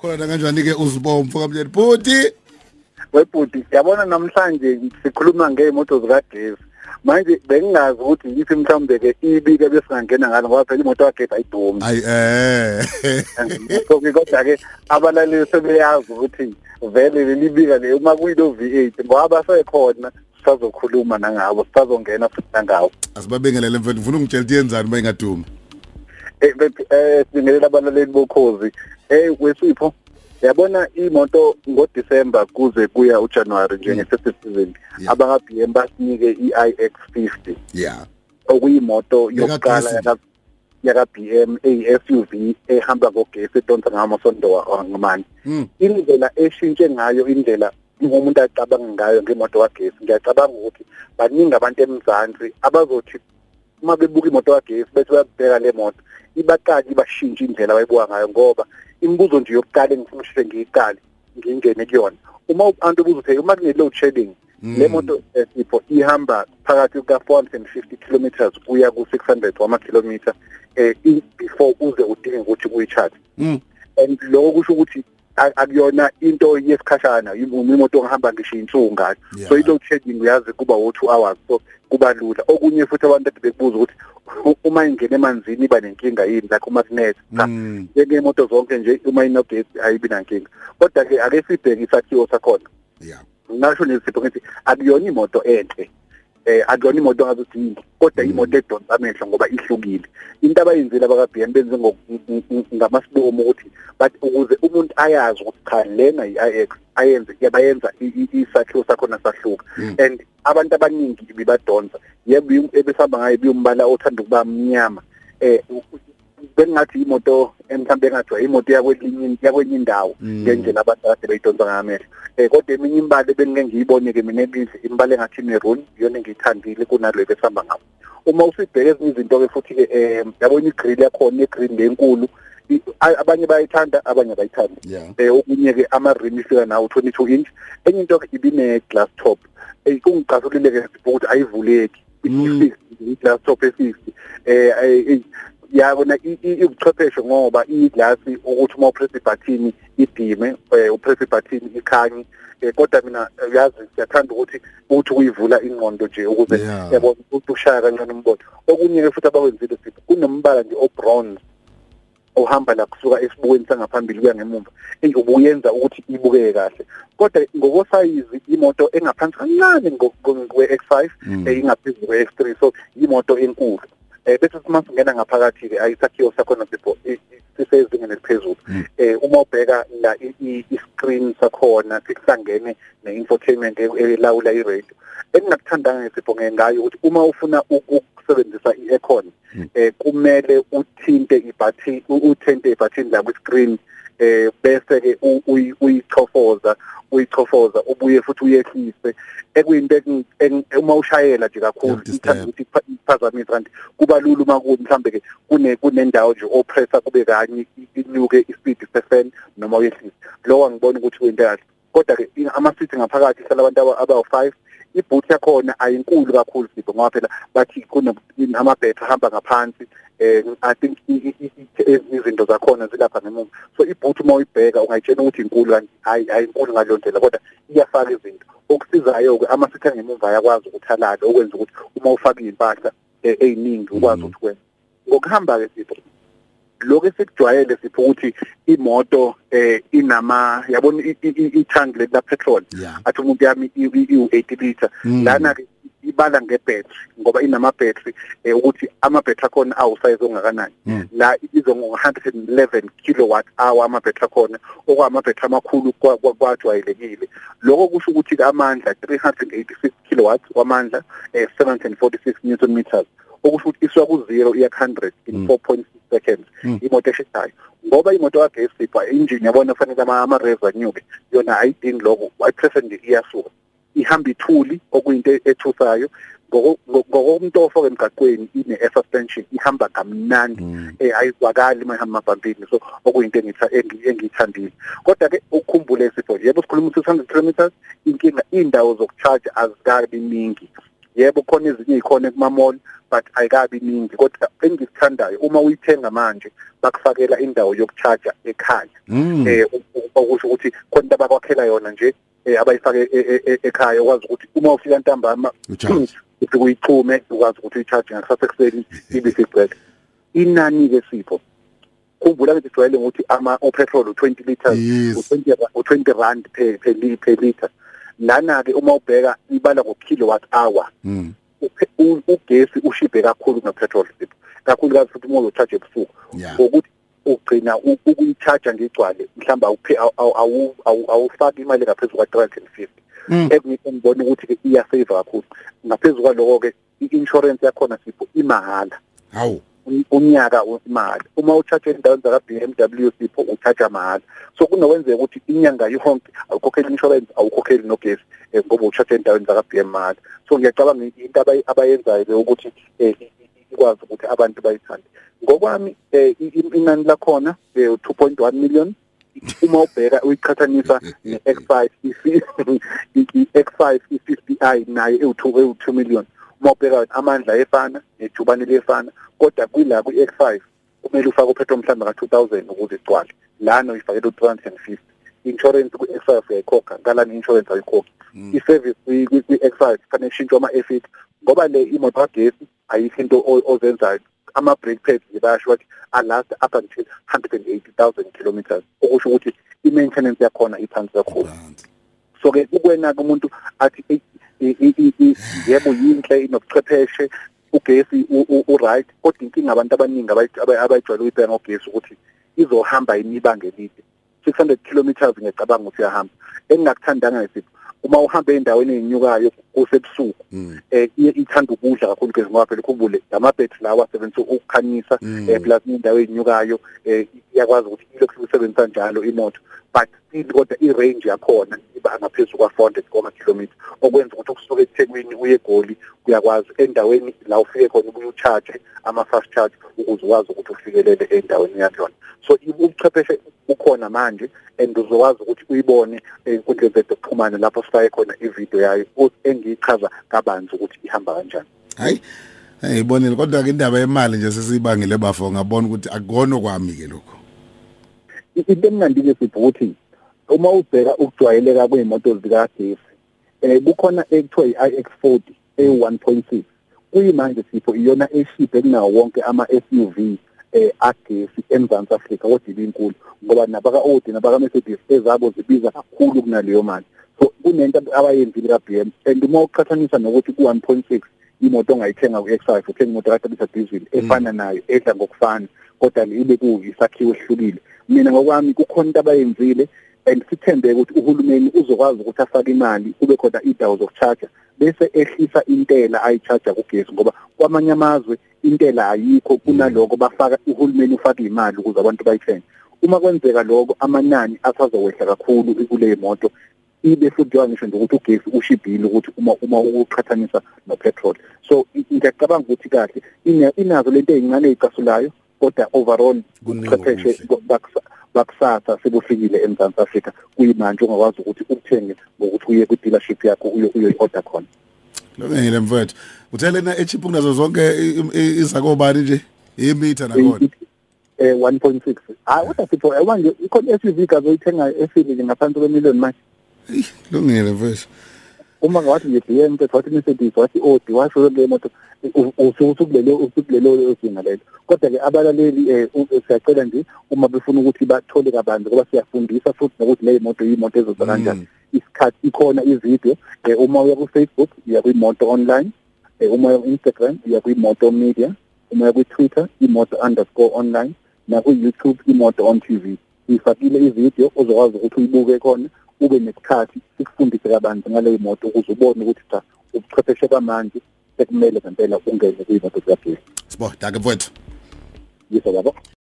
khona kanjani ke uzibomvu kamjeni bhuti! Webhuti yabona namhlanje sikhuluma ngeimoto zikagesi. Manje bengingazi ukuthi yiphi mhlawumbe ke ibike besingangena ngalo ngoba phela imoto kagesi ayidumi ayi eh. Kodwa ke abalaleli sebeyazi ukuthi vele lelibika le uma kuyilo V8 ngoba basekhona sisazokhuluma nangabo sisazongena futhi nangawo asibabingelele mfethu ngifuna ungitshela ukuthi yenzani uma ingadumi eh eh sibingelela abalaleli bokhozi. Eh wesipho yabona imoto ngoDisember kuze kuya uJanuary njenge festive season Yeah. abaka BM basinike iiX50 yeah. Okuyimoto yokuqala Yakagesi. yaka yaka BM eyi-SUV ehamba ngogesi edonsa ngamasondo wa- ngamanye mm. Indlela eshintshe ngayo indlela umuntu acabanga ngayo ngemoto kagesi ngiyacabanga ukuthi baningi abantu emzansi abazothi uma bebuka imoto kagesi bese bayabheka le moto ibaqali bashintshe indlela bayibuka ngayo ngoba imibuzo nje yokuqala engifuna ukuthi ngiyiqale ngingene kuyona. Uma abantu ubuza ukuthi uma kune load shedding le moto eh, sipho ihamba phakathi kuka 450 kilometers kuya ku 600 wama kilometer eh i- before uze udinge ukuthi uyicharge. Mm and lokho kusho ukuthi a- akuyona into yesikhashana yimi imoto engihamba ngisho insuku ngayo Yeah. so i-load shedding uyazi kuba wo-2 hours so kuba lula. Okunye futhi abantu ade bekubuza ukuthi u- uma ingena emanzini iba nenkinga yini? Like umagnet cha mm. njengemoto zonke nje uma inogesi ayibi nankinga. Kodwa-ke ake sibheke isakhiwo sakhona. Yeah. Ngasho nesipho ngithi akuyona imoto enhle. Eh akuyona imoto ngazudingi kodwa imoto edonsa amehlo ngoba ihlukile. Into abayenzile abaka BM benze ngamasibomo ukuthi but ukuze umuntu ayazi ukuthi cha lena i-IX ayenze yabayenza i- i- isakhiwo sakhona sahluka. Mm. and abantu abaningi bibadonsa yebo im- ebesihamba ngayo biyombala othanda ukuba mnyama. Eh u- u- bengathi imoto emhlambe engathiwa imoto yakwelinye yakwenye indawo Mm. ngendlela abantu kade beyidonsa ngamehlo eh kodwa eminye imbali bengike ngiyibone ke mina ebihle imbali engathi maroon iyona engiyithandile kunalo besihamba ngawo. Uma usibheke ezinye izinto ke futhi ke eh yabona i-grill yakhona i-grill lenkulu i- a- abanye bayithanda abanye bayithanda yeah. Eh okunye ke ama-rim ifika nawo 22 inch. Enye into ke ibine glass top. Eh kungicasulile ke ukuthi ayivuleki. Mm. i-glass top e-60 eh eh, yabona i- i- ibuchwepheshe ngoba i-glass ukuthi uma upress ibutton idime eh upress ibutton ikhanye eh kodwa mina eh, uyazi siyathanda ukuthi uthi uyivula ingqondo nje ukuze Yeah. yabona ukuthi ushaya kancane umbono okunye ke futhi abawenzile sipho kunombala nje o-bronze ohamba la kusuka esibukweni sangaphambili kuya ngemuva eyi ubuyenza ukuthi ibukeke kahle kodwa ngokosayizi imoto engaphansi kancane kwe-X5 Mm. eh, ingaphezulu kwe-X3 so imoto enkulu eh bese uma singena ngaphakathi ke ayisakhiwo sakhona sipho sisezingeni eliphezulu Mm. eh uma ubheka la i-screen sakhona sihlangene ne-infotainment e- elawula i-radio engingakuthandanga ngesipho ngayo ukuthi uma ufuna uku- ukusebenzisa i-aircon Mm. eh kumele uthinte ibutton uthinte ibutton la ku-screen eh bese ke uyichofoza uyichofoza ubuye futhi uyehlise. Ekuyinto uma ushayela nje kakhulu ithanda ukuthi iphazamise kanti kuba lula uma ku mhlambe ke kune kunendawo nje oppressor kube kanye inyuke ispeed sesen noma uyehlise. Lokho ngibona ukuthi kuyinto kahle. Kodwa ke ama seats ngaphakathi hlala abantu abawu 5 ibooth yakhona ayinkulu kakhulu sipho ngoba phela bathi kunamabhetha ahamba ngaphansi eh i think izinto zakhona zilapha ngemuva. So ibooth uma uyibheka ungayitshela ukuthi inkulu kanti hayi ayinkulu ngalondlela kodwa iyafaka izinto. Okusizayo ke amasitha ngemuva yakwazi ukuthi alale okwenza ukuthi uma ufaka impahla eyiningi eh, ukwazi mm. ukuthi kwenza ngokuhamba ke sipho lokho esikujwayele sipho ukuthi imoto eh inama yabona i- i- i- i-tank leli la petrol athi umuntu yami iwu-80 liter Mm. lana ke ibala ngebhetri ngoba inamabhetri eh ukuthi amabhetri akhona awusayizi ongakanani Mm. la ibizwa ngo-111 kilowatt hour amabhetri akhona okwamabhetri amakhulu kwa- kwa- kwajwayelekile lokho kusho ukuthi amandla 386 kilowatts wamandla eh 746 newton meters okusho ukuthi isuka ku-0 iya ku-100 in Mm. 4.6 seconds Mm. imoto esheshayo ngoba imoto kagesi sipha injini yabona fanele ama-rev anyuke yona ayidingi lokho ayipresse nje iyasuka. Ihamba ithuli okuyinto ethusayo. Ngoko- ngoko- ngokomntofo emgaqweni ine-air suspension ihamba kamnandi. Mm. eh ayizwakali uma ihamba amabhambini so okuyinto engitha- engi- engiyithandile. Kodwa-ke ukukhumbule sipho yebo sikhuluma 600 kilometers inkinga iy'ndawo zokucharge azikabi ningi. Yebo khona ezinye ikhona kuma mall but ayikabi iningi kodwa engikuthandayo uma uyithenga manje bakufakela indawo yokucharger ekhaya Mm. eh u- u- okusho ukuthi khona into abakwakhela yona nje eh abayifake e- e- e- ekhaya ukwazi ukuthi uma ufika ntambama U-charge. uthi uyichume ukwazi ukuthi uyicharge ngakusasa ekuseni ibe sibreak inani ke sipho khumbula ukuthi sijwayele ukuthi ama upetrol u20 liters Yes. u20 ra- u20 rand per per li- per liter lana ke uma ubheka ibala ngo kilowatt hour Mm. uphe- u- ugesi ushibhe kakhulu kunepetrol sipho kakhulukazi futhi uma uzocharge ebusuku Yeah. ngokuthi ugcina u- ukuyicharge ngigcwale mhlawumbe awuphe awu- awu- awu- awufaki imali ngaphezulu kwa 350 Mm. engibona ukuthi ke iyasave kakhulu ngaphezulu kwaloko ke i-insurance yakhona sipho imahhala Hawu. Un- unyaka imali uma ucharge endaweni zaka BMW sipho ucharge mahhala so kunokwenzeka ukuthi inyanga yonke awukhokheli insurance awukhokheli nogesi eh, ngoba ucharge endaweni zaka BM mahhala. So ngiyacabanga into abayi- abayenzayo le ukuthi eh, i- i- ikwazi ukuthi abantu bayithande. Ngokwami eh, i- i- inani lakhona eh, 2.1 million. Uma ubheka uyiqhathanisa ne-X5 i- i- i-X5 i-50i nayo ewu2 ewu2 million. Uma ubheka amandla efana nejubane lefana kodwa kwila kwi-X5 kumele ufake upetrol mhlawumbe ka2000 ukuze igcwale. Lana uyifakela u350 insurance kwi-X5 uyayikhokha ngalana insurance ayikhokhi. I-service kwi- kwi- kwi-X5 fanele ishintshwe ama-F8 ngoba le imoto kagesi ayikho into o- ozenzayo. Ama-brake pads nje bayasho ukuthi alast up until 180,000 kilometers okusho ukuthi i-maintenance yakhona iphansi kakhulu. Phansi. so ke kukwena ke umuntu athi "Eyi, i- i- i- i- yebo yinhle inobuchwepheshe ugesi u- u- u right kodwa inkinga abantu abaningi abayi- abayi- abayijwayele ukuyibheka ngogesi ukuthi izohamba imibanga elide. 600 kilometers ngiyacabanga ukuthi iyahamba. Engingakuthandanga ngesipho uma uhamba endaweni ezinyukayo kusebusuku Mm. eh iye ithanda ukudla kakhulu gesi ngoba phela ukubule amabhetri lawa asebenzisa ukukhanyisa Mm. eh plus indawo ezinyukayo eh iyakwazi ukuthi ilokhu isebenzisa njalo imoto but still kodwa i-range yakhona iba ngaphezulu kwa-400 koma kilometer okwenza ukuthi ukusuka eThekwini uye eGoli uyakwazi endaweni la ufike khona ubuye ucharge ama-fast charge ukuze ukwazi ukuthi ufikelele endaweni yakuyona so ubuchwepheshe bukhona manje and uzokwazi ukuthi uyibone ey'nkundleni zethu zokuxhumana lapho sifake khona ividiyo yayo u- engiyichaza kabanzi ukuthi ihamba kanjani Hayi. Hey ibonile kodwa ke indaba yemali nje sesibangile bafo ngabona ukuthi akukona kwami ke lokho. into emnandi-ke sipho ukuthi uma ubheka ukujwayeleka kwey'moto zikagesi um kukhona ekuthiwa i-i-x forty ewu-one point six kuyimanje sipho iyona eshibhe kunawo wonke ama-s u v um agesi emzansi afrika kodwa ibinkulu ngoba nabaka-odi nabaka-mercedes ezabo zibiza kakhulu kunaleyo mali. So kunento abayenzile ka-b m and uma uqhathanisa nokuthi ku-one point six imoto ongayithenga ku-x five uthenga imoto katabisa diesel efana nayo edla ngokufana kodwa ibe kuyisakhiwo esihlukile mina ngokwami kukhona into abayenzile and sithembe ukuthi uhulumeni uzokwazi ukuthi afake imali kube khona indawo zokucharger bese ehlisa intela ayicharger kugesi ngoba kwamanye amazwe intela ayikho kunaloko bafaka uhulumeni ufaka imali ukuze abantu bayithenge. Uma kwenzeka lokho amanani asazowehla kakhulu kule moto ibe futhi ngisho nje ukuthi ugesi ushibhile ukuthi uma uma uqhathanisa nopetrol so i- ngiyacabanga ukuthi kahle ina- inazo lento ezincane ezicasulayo kodwa overall Kuningi ubuchwepheshe okuhle. baksa- bakusasa sebufikile eMzansi Afrika kuyimanje ongakwazi ukuthi ukuthenge ngokuthi uye kwi-dealership yakho uyo uyo-order khona Lungile mfowethu. Uthele na echip kunazo zonke i- i- izakobani nje? Imitha nakhona. eh 1.6 hayi kodwa sipho eh, manje ikhona i-SUV kazoyithenga efile nje ngaphansi kwemiliyoni manje Eyi, Lungile mfowethu. Uma ngawathi nje BM mfethu wathi Mercedes wathi Audi washo le moto usukulelo usukulelo ozinga lelo kodwa ke abalaleli eh u- siyacela nje uma befuna ukuthi bathole kabanzi ngoba siyafundisa futhi nokuthi le moto imoto ezoza kanjani. Isikhathi ikhona ivideo eh, uma uya ku Facebook uya kwimoto online eh, uma uya ku Instagram uya kwimoto media uma uya ku Twitter imoto underscore online na ku YouTube imoto on TV ifakile ivideo uzokwazi ukuthi uyibuke khona ube nesikhathi sikufundise kabanzi ngale moto ukuze ubone ukuthi cha ubuchwepheshe bamanje sekumele ngempela ungene kuyimoto zikagesi. Sibo, danke mfowethu. yiso baba.